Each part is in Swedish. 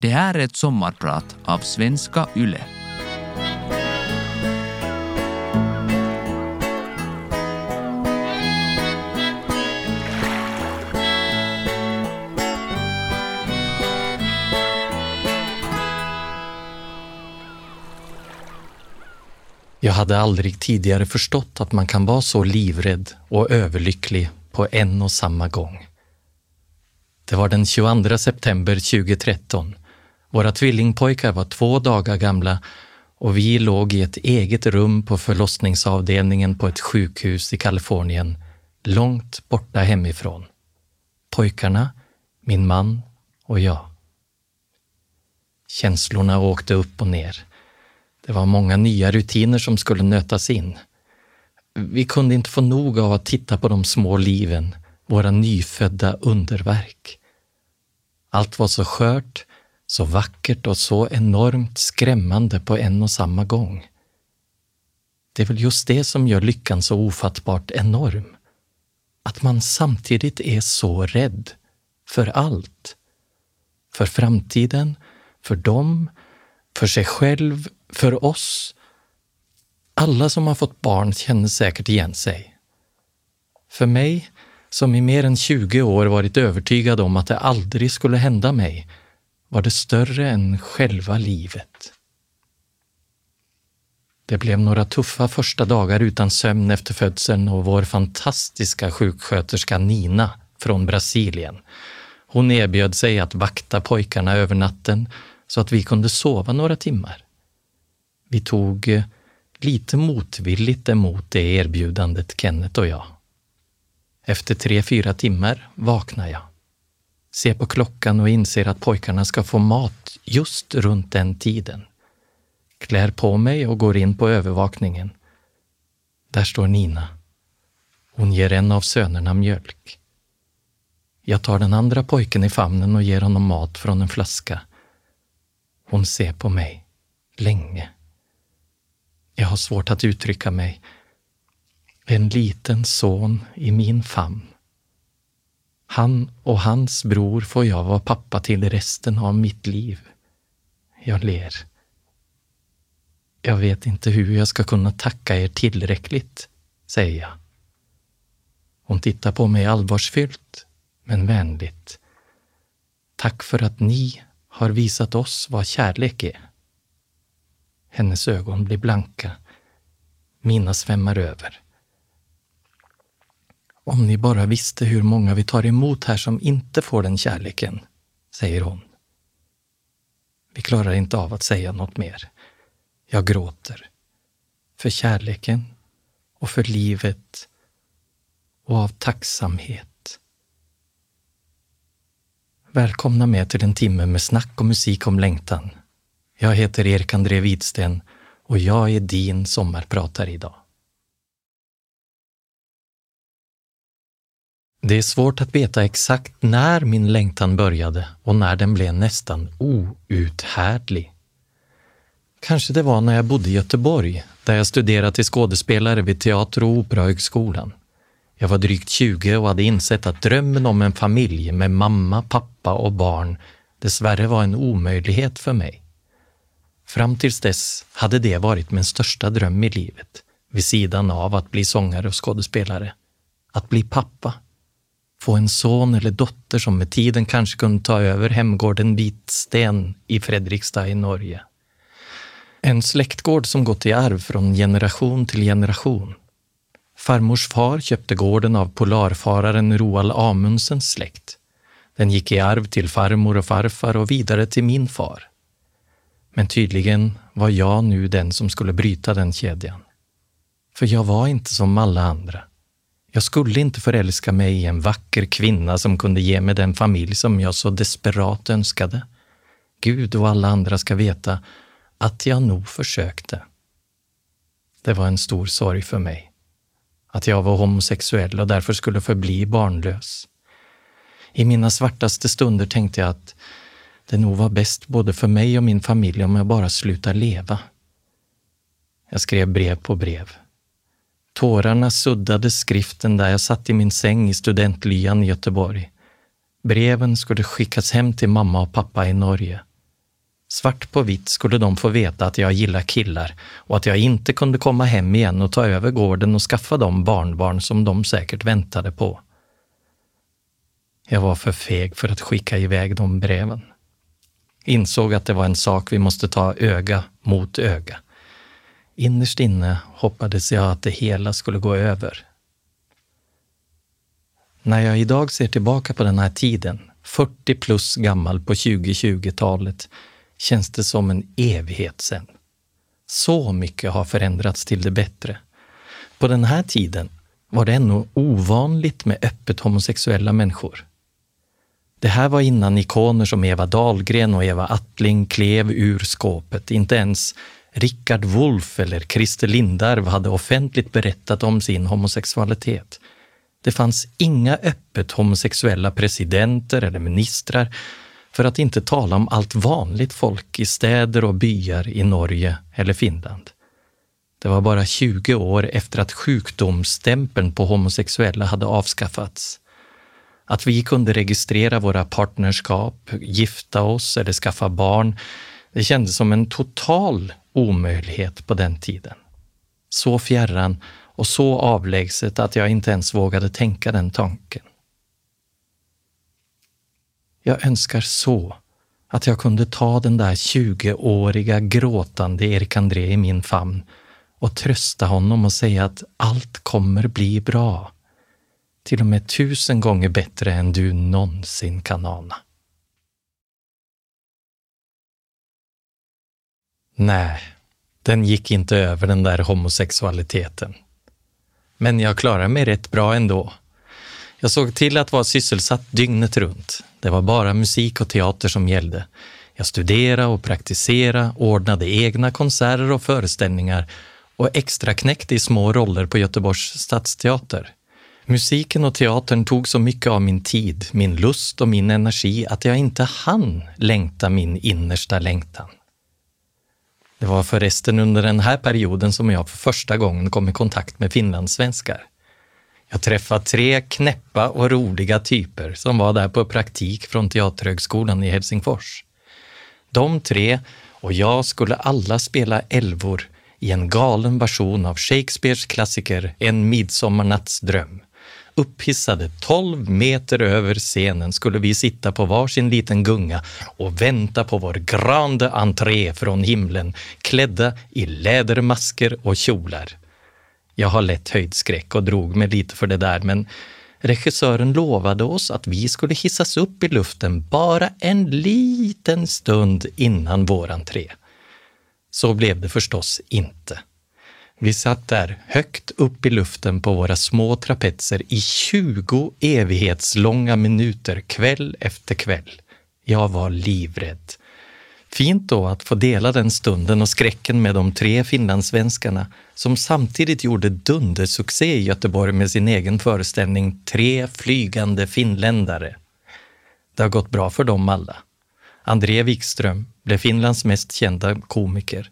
Det här är ett sommarprat av Svenska Yle. Jag hade aldrig tidigare förstått att man kan vara så livrädd och överlycklig på en och samma gång. Det var den 22 september 2013. Våra tvillingpojkar var två dagar gamla och vi låg i ett eget rum på förlossningsavdelningen på ett sjukhus i Kalifornien, långt borta hemifrån. Pojkarna, min man och jag. Känslorna åkte upp och ner. Det var många nya rutiner som skulle nötas in. Vi kunde inte få nog av att titta på de små liven, våra nyfödda underverk. Allt var så skört, så vackert och så enormt skrämmande på en och samma gång. Det är väl just det som gör lyckan så ofattbart enorm. Att man samtidigt är så rädd för allt. För framtiden, för dem, för sig själv, för oss. Alla som har fått barn känner säkert igen sig. För mig, som i mer än 20 år varit övertygad om att det aldrig skulle hända mig, var det större än själva livet. Det blev några tuffa första dagar utan sömn efter födseln och vår fantastiska sjuksköterska Nina från Brasilien. Hon erbjöd sig att vakta pojkarna över natten så att vi kunde sova några timmar. Vi tog eh, lite motvilligt emot det erbjudandet, Kenneth och jag. Efter tre, fyra timmar vaknade jag. Ser på klockan och inser att pojkarna ska få mat just runt den tiden. Klär på mig och går in på övervakningen. Där står Nina. Hon ger en av sönerna mjölk. Jag tar den andra pojken i famnen och ger honom mat från en flaska. Hon ser på mig, länge. Jag har svårt att uttrycka mig. En liten son i min famn. Han och hans bror får jag vara pappa till resten av mitt liv. Jag ler. Jag vet inte hur jag ska kunna tacka er tillräckligt, säger jag. Hon tittar på mig allvarsfyllt, men vänligt. Tack för att ni har visat oss vad kärlek är. Hennes ögon blir blanka. Mina svämmar över. Om ni bara visste hur många vi tar emot här som inte får den kärleken, säger hon. Vi klarar inte av att säga något mer. Jag gråter. För kärleken och för livet och av tacksamhet. Välkomna med till en timme med snack och musik om längtan. Jag heter Erik André Widsten och jag är din sommarpratare idag. Det är svårt att veta exakt när min längtan började och när den blev nästan outhärdlig. Kanske det var när jag bodde i Göteborg, där jag studerade till skådespelare vid Teater och Operahögskolan. Jag var drygt 20 och hade insett att drömmen om en familj med mamma, pappa och barn dessvärre var en omöjlighet för mig. Fram tills dess hade det varit min största dröm i livet, vid sidan av att bli sångare och skådespelare. Att bli pappa. Få en son eller dotter som med tiden kanske kunde ta över hemgården Vitsten i Fredrikstad i Norge. En släktgård som gått i arv från generation till generation. Farmors far köpte gården av polarfararen Roald Amundsens släkt. Den gick i arv till farmor och farfar och vidare till min far. Men tydligen var jag nu den som skulle bryta den kedjan. För jag var inte som alla andra. Jag skulle inte förälska mig i en vacker kvinna som kunde ge mig den familj som jag så desperat önskade. Gud och alla andra ska veta att jag nog försökte. Det var en stor sorg för mig. Att jag var homosexuell och därför skulle förbli barnlös. I mina svartaste stunder tänkte jag att det nog var bäst både för mig och min familj om jag bara slutar leva. Jag skrev brev på brev. Tårarna suddade skriften där jag satt i min säng i studentlyan i Göteborg. Breven skulle skickas hem till mamma och pappa i Norge. Svart på vitt skulle de få veta att jag gillar killar och att jag inte kunde komma hem igen och ta över gården och skaffa de barnbarn som de säkert väntade på. Jag var för feg för att skicka iväg de breven. Insåg att det var en sak vi måste ta öga mot öga. Innerst inne hoppades jag att det hela skulle gå över. När jag idag ser tillbaka på den här tiden, 40 plus gammal på 2020-talet, känns det som en evighet sen. Så mycket har förändrats till det bättre. På den här tiden var det ännu ovanligt med öppet homosexuella människor. Det här var innan ikoner som Eva Dahlgren och Eva Attling klev ur skåpet. Inte ens Richard Wolff eller Christer Lindarw hade offentligt berättat om sin homosexualitet. Det fanns inga öppet homosexuella presidenter eller ministrar, för att inte tala om allt vanligt folk i städer och byar i Norge eller Finland. Det var bara 20 år efter att sjukdomsstämpeln på homosexuella hade avskaffats. Att vi kunde registrera våra partnerskap, gifta oss eller skaffa barn, det kändes som en total omöjlighet på den tiden. Så fjärran och så avlägset att jag inte ens vågade tänka den tanken. Jag önskar så att jag kunde ta den där 20-åriga gråtande Erik André i min famn och trösta honom och säga att allt kommer bli bra. Till och med tusen gånger bättre än du någonsin kan ana. Nej, den gick inte över den där homosexualiteten. Men jag klarade mig rätt bra ändå. Jag såg till att vara sysselsatt dygnet runt. Det var bara musik och teater som gällde. Jag studerade och praktiserade, ordnade egna konserter och föreställningar och extra knäckte i små roller på Göteborgs stadsteater. Musiken och teatern tog så mycket av min tid, min lust och min energi att jag inte hann längta min innersta längtan. Det var förresten under den här perioden som jag för första gången kom i kontakt med finlandssvenskar. Jag träffade tre knäppa och roliga typer som var där på praktik från Teaterhögskolan i Helsingfors. De tre och jag skulle alla spela älvor i en galen version av Shakespeares klassiker En midsommarnattsdröm. Upphissade 12 meter över scenen skulle vi sitta på varsin liten gunga och vänta på vår grande entré från himlen, klädda i lädermasker och kjolar. Jag har lätt höjdskräck och drog mig lite för det där, men regissören lovade oss att vi skulle hissas upp i luften bara en liten stund innan vår entré. Så blev det förstås inte. Vi satt där högt upp i luften på våra små trapetser i 20 evighetslånga minuter kväll efter kväll. Jag var livrädd. Fint då att få dela den stunden och skräcken med de tre finlandssvenskarna som samtidigt gjorde dundersuccé i Göteborg med sin egen föreställning Tre flygande finländare. Det har gått bra för dem alla. André Wikström blev Finlands mest kända komiker.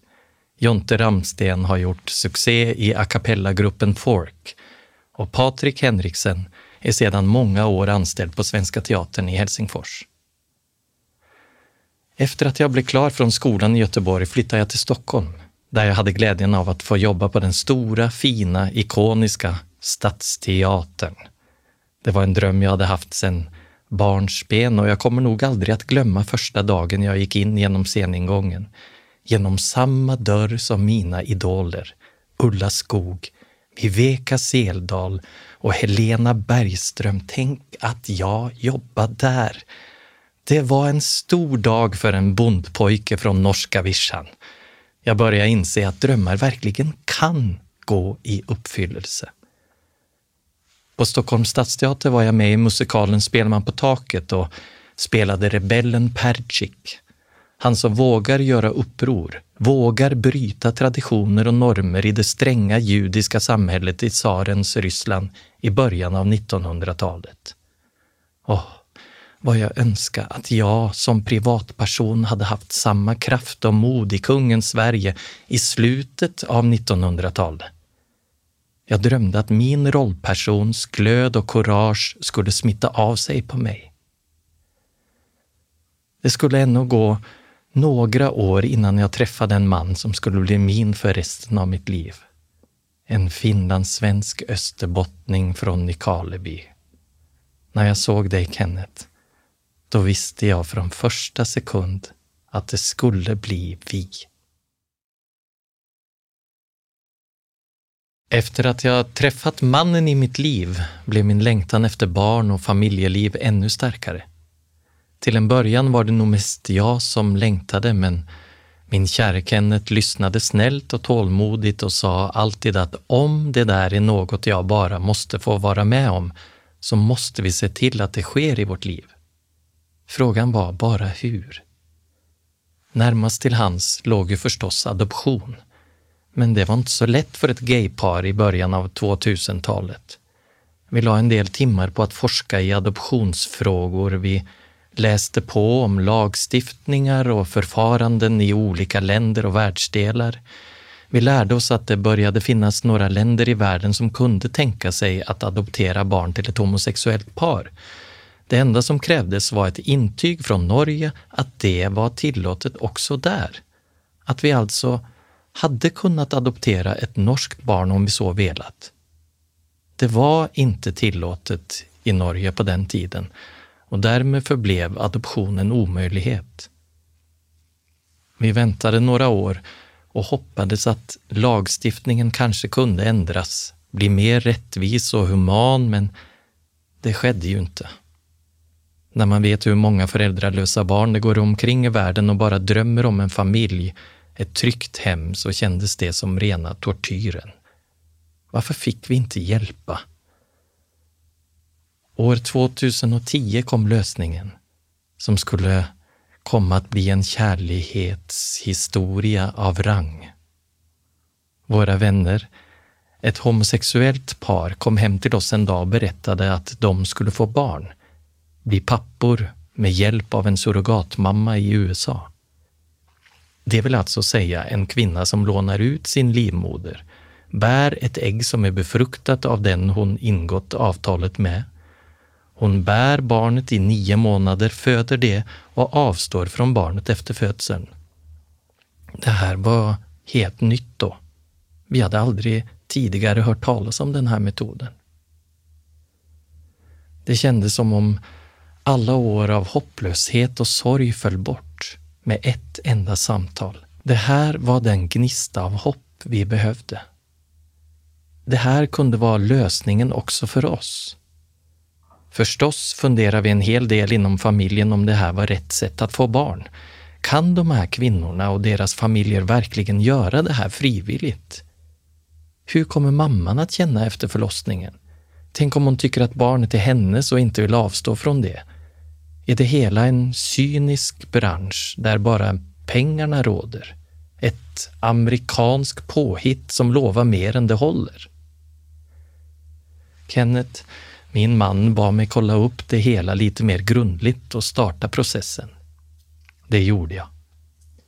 Jonte Ramsten har gjort succé i a cappella-gruppen Fork och Patrik Henriksen är sedan många år anställd på Svenska Teatern i Helsingfors. Efter att jag blev klar från skolan i Göteborg flyttade jag till Stockholm där jag hade glädjen av att få jobba på den stora, fina, ikoniska Stadsteatern. Det var en dröm jag hade haft sedan barnsben och jag kommer nog aldrig att glömma första dagen jag gick in genom sceningången. Genom samma dörr som mina idoler, Ulla Skog, Viveka Seldal och Helena Bergström. Tänk att jag jobbade där! Det var en stor dag för en bondpojke från norska vischan. Jag började inse att drömmar verkligen kan gå i uppfyllelse. På Stockholms stadsteater var jag med i musikalen Spelman på taket och spelade rebellen Percik. Han som vågar göra uppror, vågar bryta traditioner och normer i det stränga judiska samhället i tsarens Ryssland i början av 1900-talet. Åh, vad jag önskar att jag som privatperson hade haft samma kraft och mod i kungens Sverige i slutet av 1900-talet. Jag drömde att min rollpersons glöd och courage skulle smitta av sig på mig. Det skulle ännu gå några år innan jag träffade en man som skulle bli min för resten av mitt liv. En finlandssvensk österbottning från Nykarleby. När jag såg dig, Kenneth, då visste jag från första sekund att det skulle bli vi. Efter att jag träffat mannen i mitt liv blev min längtan efter barn och familjeliv ännu starkare. Till en början var det nog mest jag som längtade, men min käre Kenneth lyssnade snällt och tålmodigt och sa alltid att om det där är något jag bara måste få vara med om, så måste vi se till att det sker i vårt liv. Frågan var bara hur. Närmast till hans låg ju förstås adoption. Men det var inte så lätt för ett gaypar i början av 2000-talet. Vi la en del timmar på att forska i adoptionsfrågor. Vi läste på om lagstiftningar och förfaranden i olika länder och världsdelar. Vi lärde oss att det började finnas några länder i världen som kunde tänka sig att adoptera barn till ett homosexuellt par. Det enda som krävdes var ett intyg från Norge att det var tillåtet också där. Att vi alltså hade kunnat adoptera ett norskt barn om vi så velat. Det var inte tillåtet i Norge på den tiden och därmed förblev adoptionen omöjlighet. Vi väntade några år och hoppades att lagstiftningen kanske kunde ändras, bli mer rättvis och human, men det skedde ju inte. När man vet hur många föräldralösa barn det går omkring i världen och bara drömmer om en familj, ett tryggt hem, så kändes det som rena tortyren. Varför fick vi inte hjälpa? År 2010 kom lösningen som skulle komma att bli en kärlekshistoria av rang. Våra vänner, ett homosexuellt par, kom hem till oss en dag och berättade att de skulle få barn, bli pappor med hjälp av en surrogatmamma i USA. Det vill alltså säga en kvinna som lånar ut sin livmoder, bär ett ägg som är befruktat av den hon ingått avtalet med hon bär barnet i nio månader, föder det och avstår från barnet efter födseln. Det här var helt nytt då. Vi hade aldrig tidigare hört talas om den här metoden. Det kändes som om alla år av hopplöshet och sorg föll bort med ett enda samtal. Det här var den gnista av hopp vi behövde. Det här kunde vara lösningen också för oss. Förstås funderar vi en hel del inom familjen om det här var rätt sätt att få barn. Kan de här kvinnorna och deras familjer verkligen göra det här frivilligt? Hur kommer mamman att känna efter förlossningen? Tänk om hon tycker att barnet är hennes och inte vill avstå från det? Är det hela en cynisk bransch där bara pengarna råder? Ett amerikansk påhitt som lovar mer än det håller? Kenneth, min man bad mig kolla upp det hela lite mer grundligt och starta processen. Det gjorde jag.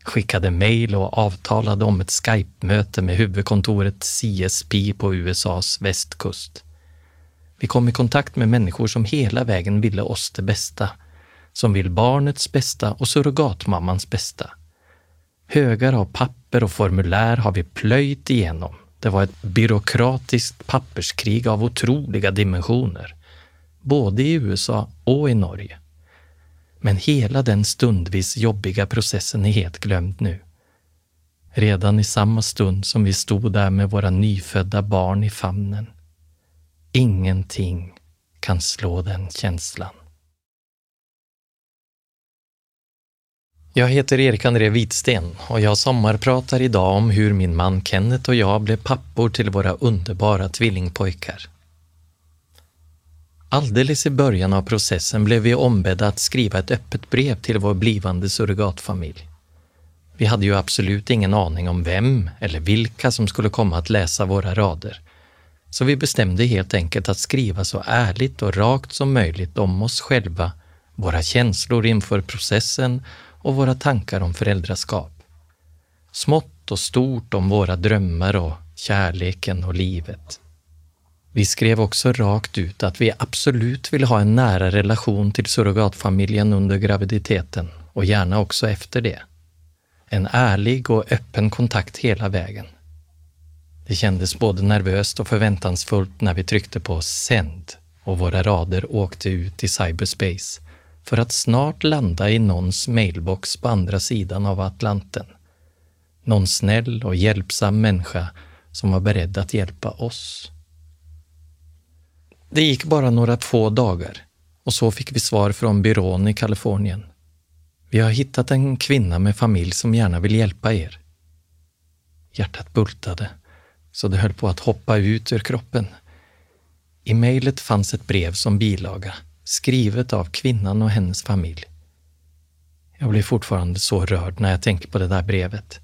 Skickade mejl och avtalade om ett Skype-möte med huvudkontoret CSP på USAs västkust. Vi kom i kontakt med människor som hela vägen ville oss det bästa, som vill barnets bästa och surrogatmammans bästa. Högar av papper och formulär har vi plöjt igenom. Det var ett byråkratiskt papperskrig av otroliga dimensioner både i USA och i Norge. Men hela den stundvis jobbiga processen är helt glömd nu. Redan i samma stund som vi stod där med våra nyfödda barn i famnen. Ingenting kan slå den känslan. Jag heter Erik André Vitsten och jag sommarpratar idag om hur min man Kenneth och jag blev pappor till våra underbara tvillingpojkar. Alldeles i början av processen blev vi ombedda att skriva ett öppet brev till vår blivande surrogatfamilj. Vi hade ju absolut ingen aning om vem eller vilka som skulle komma att läsa våra rader. Så vi bestämde helt enkelt att skriva så ärligt och rakt som möjligt om oss själva, våra känslor inför processen och våra tankar om föräldraskap. Smått och stort om våra drömmar och kärleken och livet. Vi skrev också rakt ut att vi absolut vill ha en nära relation till surrogatfamiljen under graviditeten och gärna också efter det. En ärlig och öppen kontakt hela vägen. Det kändes både nervöst och förväntansfullt när vi tryckte på sänd och våra rader åkte ut i cyberspace för att snart landa i någons mailbox på andra sidan av Atlanten. Någon snäll och hjälpsam människa som var beredd att hjälpa oss. Det gick bara några få dagar och så fick vi svar från byrån i Kalifornien. Vi har hittat en kvinna med familj som gärna vill hjälpa er. Hjärtat bultade så det höll på att hoppa ut ur kroppen. I mejlet fanns ett brev som bilaga, skrivet av kvinnan och hennes familj. Jag blir fortfarande så rörd när jag tänker på det där brevet.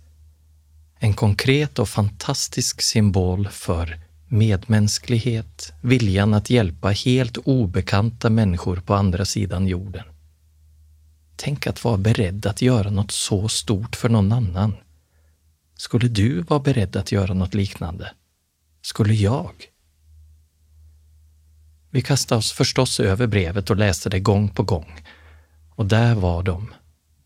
En konkret och fantastisk symbol för medmänsklighet, viljan att hjälpa helt obekanta människor på andra sidan jorden. Tänk att vara beredd att göra något så stort för någon annan. Skulle du vara beredd att göra något liknande? Skulle jag? Vi kastade oss förstås över brevet och läste det gång på gång. Och där var de.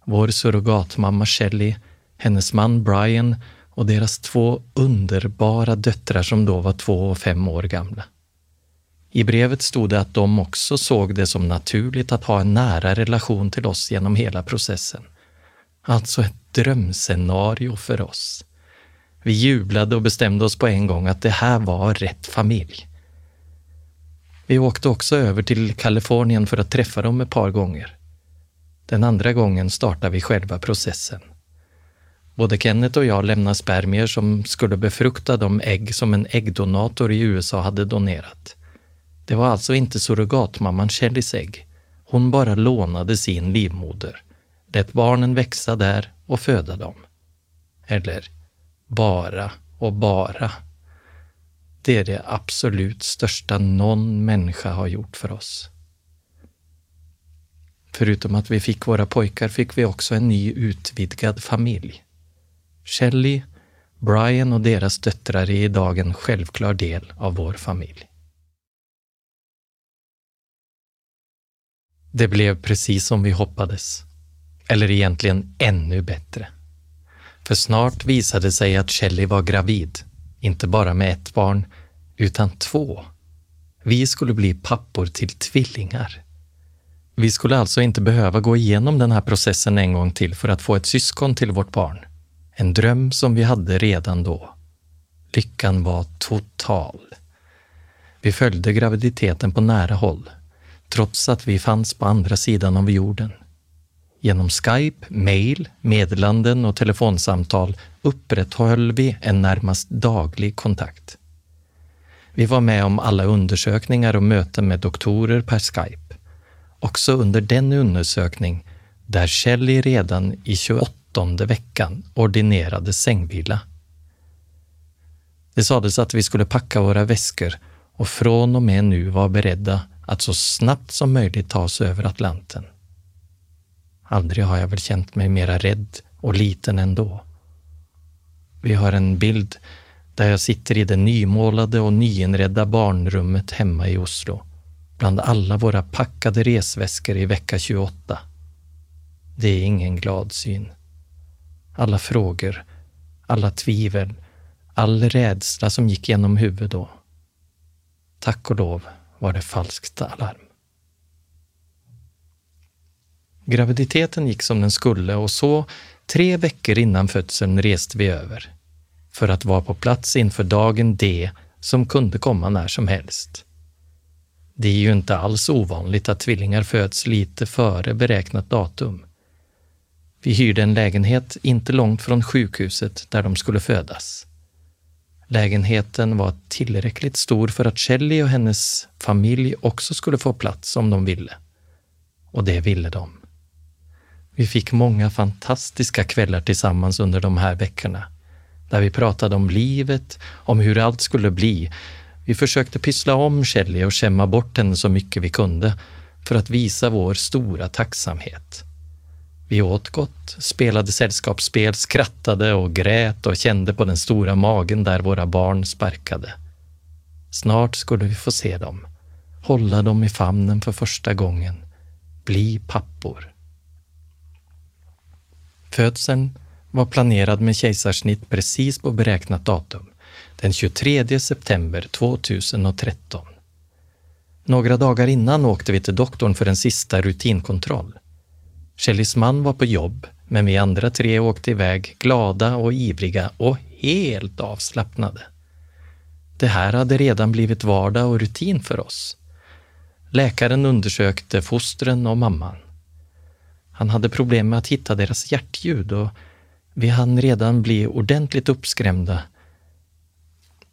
Vår surrogatmamma Shelley, hennes man Brian och deras två underbara döttrar som då var två och fem år gamla. I brevet stod det att de också såg det som naturligt att ha en nära relation till oss genom hela processen. Alltså ett drömscenario för oss. Vi jublade och bestämde oss på en gång att det här var rätt familj. Vi åkte också över till Kalifornien för att träffa dem ett par gånger. Den andra gången startade vi själva processen. Både Kenneth och jag lämnade spermier som skulle befrukta de ägg som en äggdonator i USA hade donerat. Det var alltså inte surrogatmamman Shelleys ägg. Hon bara lånade sin livmoder, lät barnen växa där och föda dem. Eller bara och bara. Det är det absolut största någon människa har gjort för oss. Förutom att vi fick våra pojkar fick vi också en ny utvidgad familj. Shelley, Brian och deras döttrar är idag en självklar del av vår familj. Det blev precis som vi hoppades. Eller egentligen ännu bättre. För snart visade det sig att Shelley var gravid. Inte bara med ett barn, utan två. Vi skulle bli pappor till tvillingar. Vi skulle alltså inte behöva gå igenom den här processen en gång till för att få ett syskon till vårt barn. En dröm som vi hade redan då. Lyckan var total. Vi följde graviditeten på nära håll, trots att vi fanns på andra sidan av jorden. Genom Skype, mail, meddelanden och telefonsamtal upprätthöll vi en närmast daglig kontakt. Vi var med om alla undersökningar och möten med doktorer per Skype. Också under den undersökning där Shelley redan i 28 veckan ordinerade sängvila. Det sades att vi skulle packa våra väskor och från och med nu vara beredda att så snabbt som möjligt ta oss över Atlanten. Aldrig har jag väl känt mig mera rädd och liten ändå. Vi har en bild där jag sitter i det nymålade och nyinredda barnrummet hemma i Oslo, bland alla våra packade resväskor i vecka 28. Det är ingen glad syn. Alla frågor, alla tvivel, all rädsla som gick genom huvudet då. Tack och lov var det falskt alarm. Graviditeten gick som den skulle och så, tre veckor innan födseln, reste vi över för att vara på plats inför dagen D som kunde komma när som helst. Det är ju inte alls ovanligt att tvillingar föds lite före beräknat datum. Vi hyrde en lägenhet inte långt från sjukhuset där de skulle födas. Lägenheten var tillräckligt stor för att Shelley och hennes familj också skulle få plats om de ville. Och det ville de. Vi fick många fantastiska kvällar tillsammans under de här veckorna, där vi pratade om livet, om hur allt skulle bli. Vi försökte pyssla om Shelley och skämma bort henne så mycket vi kunde för att visa vår stora tacksamhet. Vi åt gott, spelade sällskapsspel, skrattade och grät och kände på den stora magen där våra barn sparkade. Snart skulle vi få se dem, hålla dem i famnen för första gången, bli pappor. Födseln var planerad med kejsarsnitt precis på beräknat datum, den 23 september 2013. Några dagar innan åkte vi till doktorn för en sista rutinkontroll. Shellys man var på jobb, men vi andra tre åkte iväg glada och ivriga och helt avslappnade. Det här hade redan blivit vardag och rutin för oss. Läkaren undersökte fostren och mamman. Han hade problem med att hitta deras hjärtljud och vi hann redan bli ordentligt uppskrämda.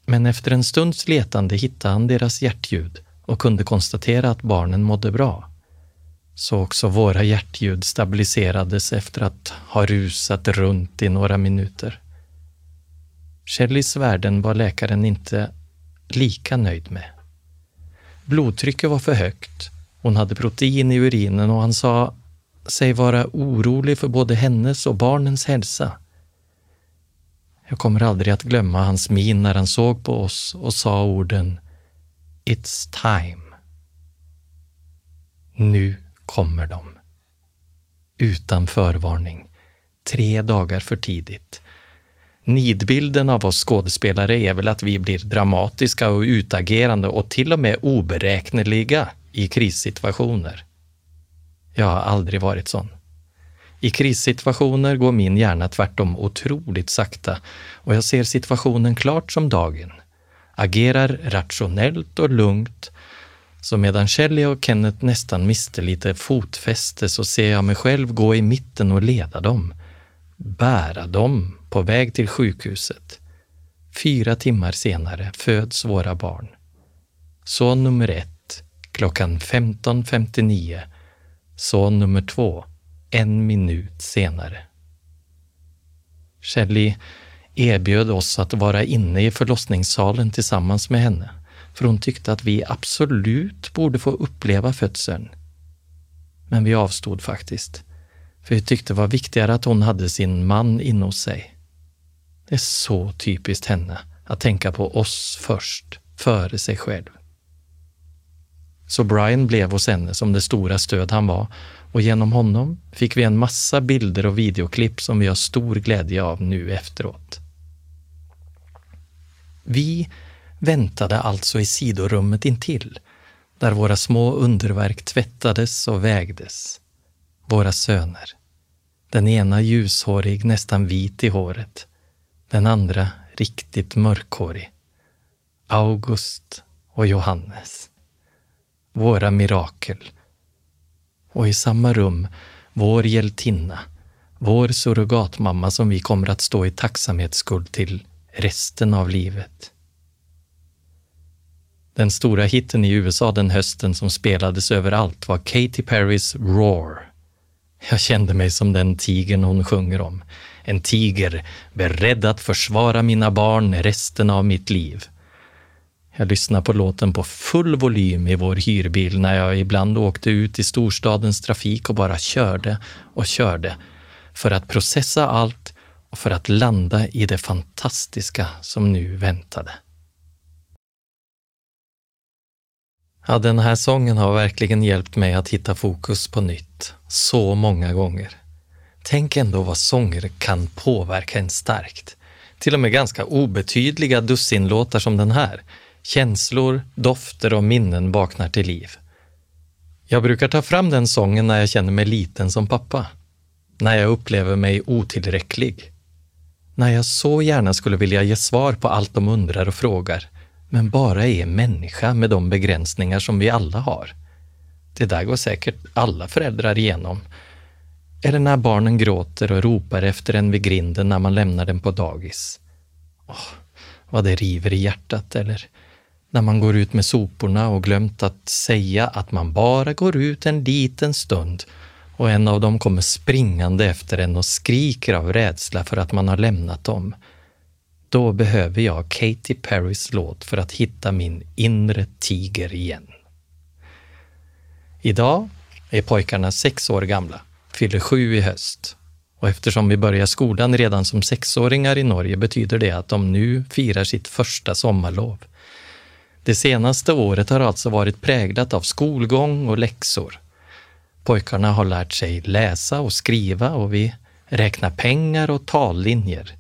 Men efter en stunds letande hittade han deras hjärtljud och kunde konstatera att barnen mådde bra. Så också våra hjärtljud stabiliserades efter att ha rusat runt i några minuter. Shellys värden var läkaren inte lika nöjd med. Blodtrycket var för högt, hon hade protein i urinen och han sa sig vara orolig för både hennes och barnens hälsa. Jag kommer aldrig att glömma hans min när han såg på oss och sa orden It's time. Nu kommer de. Utan förvarning. Tre dagar för tidigt. Nidbilden av oss skådespelare är väl att vi blir dramatiska och utagerande och till och med oberäkneliga i krissituationer. Jag har aldrig varit sån. I krissituationer går min hjärna tvärtom otroligt sakta och jag ser situationen klart som dagen. Agerar rationellt och lugnt. Så medan Shelley och Kenneth nästan miste lite fotfäste så ser jag mig själv gå i mitten och leda dem. Bära dem på väg till sjukhuset. Fyra timmar senare föds våra barn. Son nummer ett klockan 15.59 son nummer två en minut senare. Shelley erbjöd oss att vara inne i förlossningssalen tillsammans med henne, för hon tyckte att vi absolut borde få uppleva födseln. Men vi avstod faktiskt, för vi tyckte det var viktigare att hon hade sin man inne hos sig. Det är så typiskt henne att tänka på oss först, före sig själv. Så Brian blev hos henne som det stora stöd han var och genom honom fick vi en massa bilder och videoklipp som vi har stor glädje av nu efteråt. Vi väntade alltså i sidorummet intill, där våra små underverk tvättades och vägdes. Våra söner. Den ena ljushårig, nästan vit i håret. Den andra riktigt mörkhårig. August och Johannes våra mirakel. Och i samma rum, vår hjältinna, vår surrogatmamma som vi kommer att stå i tacksamhetsskuld till resten av livet. Den stora hitten i USA den hösten som spelades överallt var Katy Perrys Roar. Jag kände mig som den tigern hon sjunger om. En tiger beredd att försvara mina barn resten av mitt liv. Jag lyssnade på låten på full volym i vår hyrbil när jag ibland åkte ut i storstadens trafik och bara körde och körde för att processa allt och för att landa i det fantastiska som nu väntade. Ja, den här sången har verkligen hjälpt mig att hitta fokus på nytt, så många gånger. Tänk ändå vad sånger kan påverka en starkt. Till och med ganska obetydliga dussinlåtar som den här Känslor, dofter och minnen vaknar till liv. Jag brukar ta fram den sången när jag känner mig liten som pappa. När jag upplever mig otillräcklig. När jag så gärna skulle vilja ge svar på allt de undrar och frågar, men bara är människa med de begränsningar som vi alla har. Det där går säkert alla föräldrar igenom. Eller när barnen gråter och ropar efter en vid grinden när man lämnar den på dagis. Oh, vad det river i hjärtat, eller när man går ut med soporna och glömt att säga att man bara går ut en liten stund och en av dem kommer springande efter en och skriker av rädsla för att man har lämnat dem. Då behöver jag Katy Perrys låt för att hitta min inre tiger igen. Idag är pojkarna sex år gamla, fyller sju i höst. Och eftersom vi börjar skolan redan som sexåringar i Norge betyder det att de nu firar sitt första sommarlov. Det senaste året har alltså varit präglat av skolgång och läxor. Pojkarna har lärt sig läsa och skriva och vi räknar pengar och tallinjer.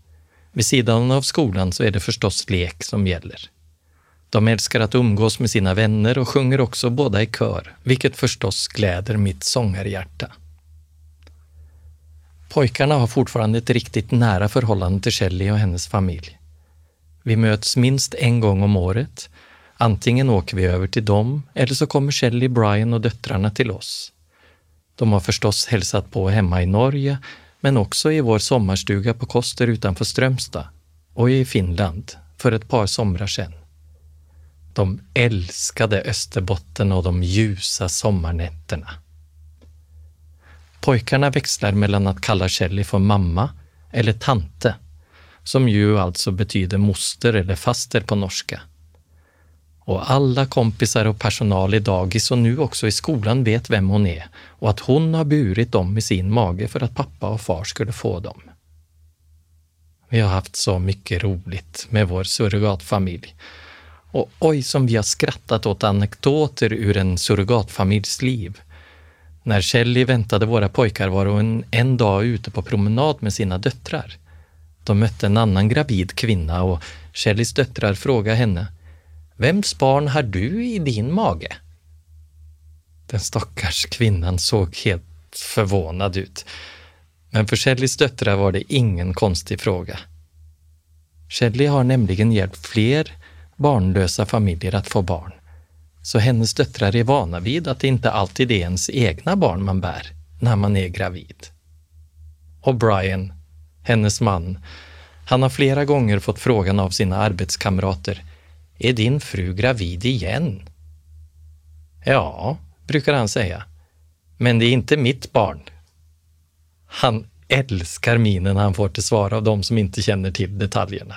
Vid sidan av skolan så är det förstås lek som gäller. De älskar att umgås med sina vänner och sjunger också båda i kör, vilket förstås gläder mitt sångarhjärta. Pojkarna har fortfarande ett riktigt nära förhållande till Shelley och hennes familj. Vi möts minst en gång om året. Antingen åker vi över till dem eller så kommer Shelley, Brian och döttrarna till oss. De har förstås hälsat på hemma i Norge, men också i vår sommarstuga på Koster utanför Strömstad och i Finland för ett par somrar sedan. De älskade Österbotten och de ljusa sommarnätterna. Pojkarna växlar mellan att kalla Shelley för mamma eller tante, som ju alltså betyder moster eller faster på norska. Och alla kompisar och personal i dagis och nu också i skolan vet vem hon är och att hon har burit dem i sin mage för att pappa och far skulle få dem. Vi har haft så mycket roligt med vår surrogatfamilj. Och oj som vi har skrattat åt anekdoter ur en surrogatfamiljs liv. När Shelly väntade våra pojkar var hon en dag ute på promenad med sina döttrar. De mötte en annan gravid kvinna och Shellys döttrar frågade henne Vems barn har du i din mage? Den stackars kvinnan såg helt förvånad ut. Men för Shelleys döttrar var det ingen konstig fråga. Shelley har nämligen hjälpt fler barnlösa familjer att få barn. Så hennes döttrar är vana vid att det inte alltid är ens egna barn man bär när man är gravid. Och Brian, hennes man, han har flera gånger fått frågan av sina arbetskamrater är din fru gravid igen? Ja, brukar han säga. Men det är inte mitt barn. Han älskar minen han får till svar av de som inte känner till detaljerna.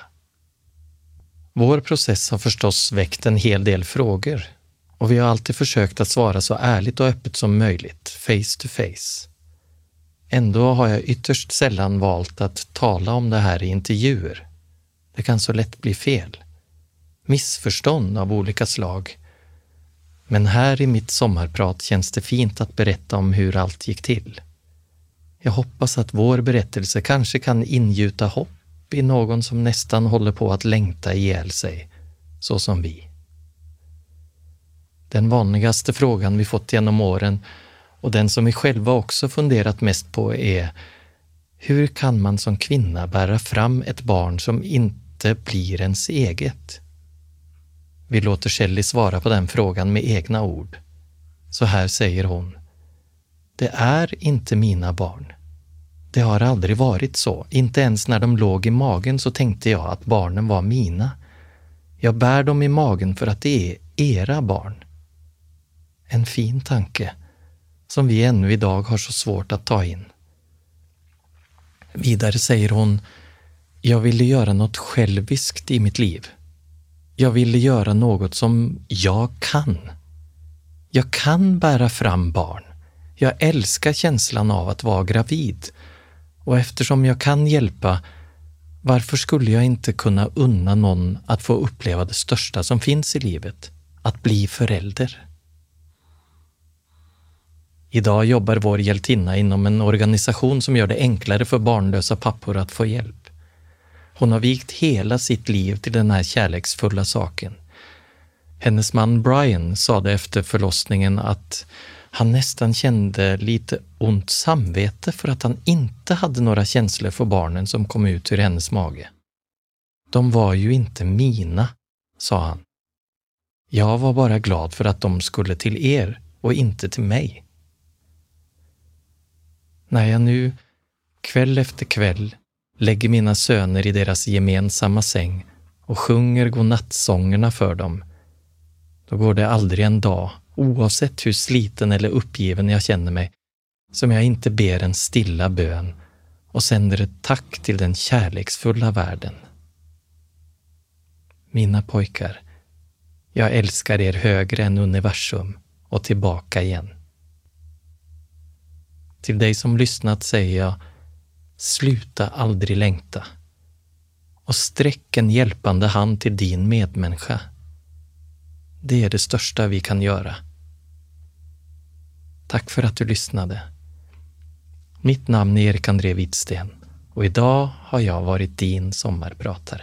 Vår process har förstås väckt en hel del frågor och vi har alltid försökt att svara så ärligt och öppet som möjligt, face to face. Ändå har jag ytterst sällan valt att tala om det här i intervjuer. Det kan så lätt bli fel missförstånd av olika slag. Men här i mitt sommarprat känns det fint att berätta om hur allt gick till. Jag hoppas att vår berättelse kanske kan ingjuta hopp i någon som nästan håller på att längta ihjäl sig, så som vi. Den vanligaste frågan vi fått genom åren och den som vi själva också funderat mest på är hur kan man som kvinna bära fram ett barn som inte blir ens eget? Vi låter Shelley svara på den frågan med egna ord. Så här säger hon. Det är inte mina barn. Det har aldrig varit så. Inte ens när de låg i magen så tänkte jag att barnen var mina. Jag bär dem i magen för att det är era barn. En fin tanke som vi ännu idag har så svårt att ta in. Vidare säger hon, jag ville göra något själviskt i mitt liv. Jag ville göra något som jag kan. Jag kan bära fram barn. Jag älskar känslan av att vara gravid. Och eftersom jag kan hjälpa, varför skulle jag inte kunna unna någon att få uppleva det största som finns i livet, att bli förälder? Idag jobbar vår hjältinna inom en organisation som gör det enklare för barnlösa pappor att få hjälp. Hon har vikt hela sitt liv till den här kärleksfulla saken. Hennes man Brian sade efter förlossningen att han nästan kände lite ont samvete för att han inte hade några känslor för barnen som kom ut ur hennes mage. De var ju inte mina, sa han. Jag var bara glad för att de skulle till er och inte till mig. När jag nu, kväll efter kväll, lägger mina söner i deras gemensamma säng och sjunger godnattsångerna för dem, då går det aldrig en dag, oavsett hur sliten eller uppgiven jag känner mig, som jag inte ber en stilla bön och sänder ett tack till den kärleksfulla världen. Mina pojkar, jag älskar er högre än universum och tillbaka igen. Till dig som lyssnat säger jag Sluta aldrig längta. Och sträck en hjälpande hand till din medmänniska. Det är det största vi kan göra. Tack för att du lyssnade. Mitt namn är Erik André Wittsten och idag har jag varit din sommarpratare.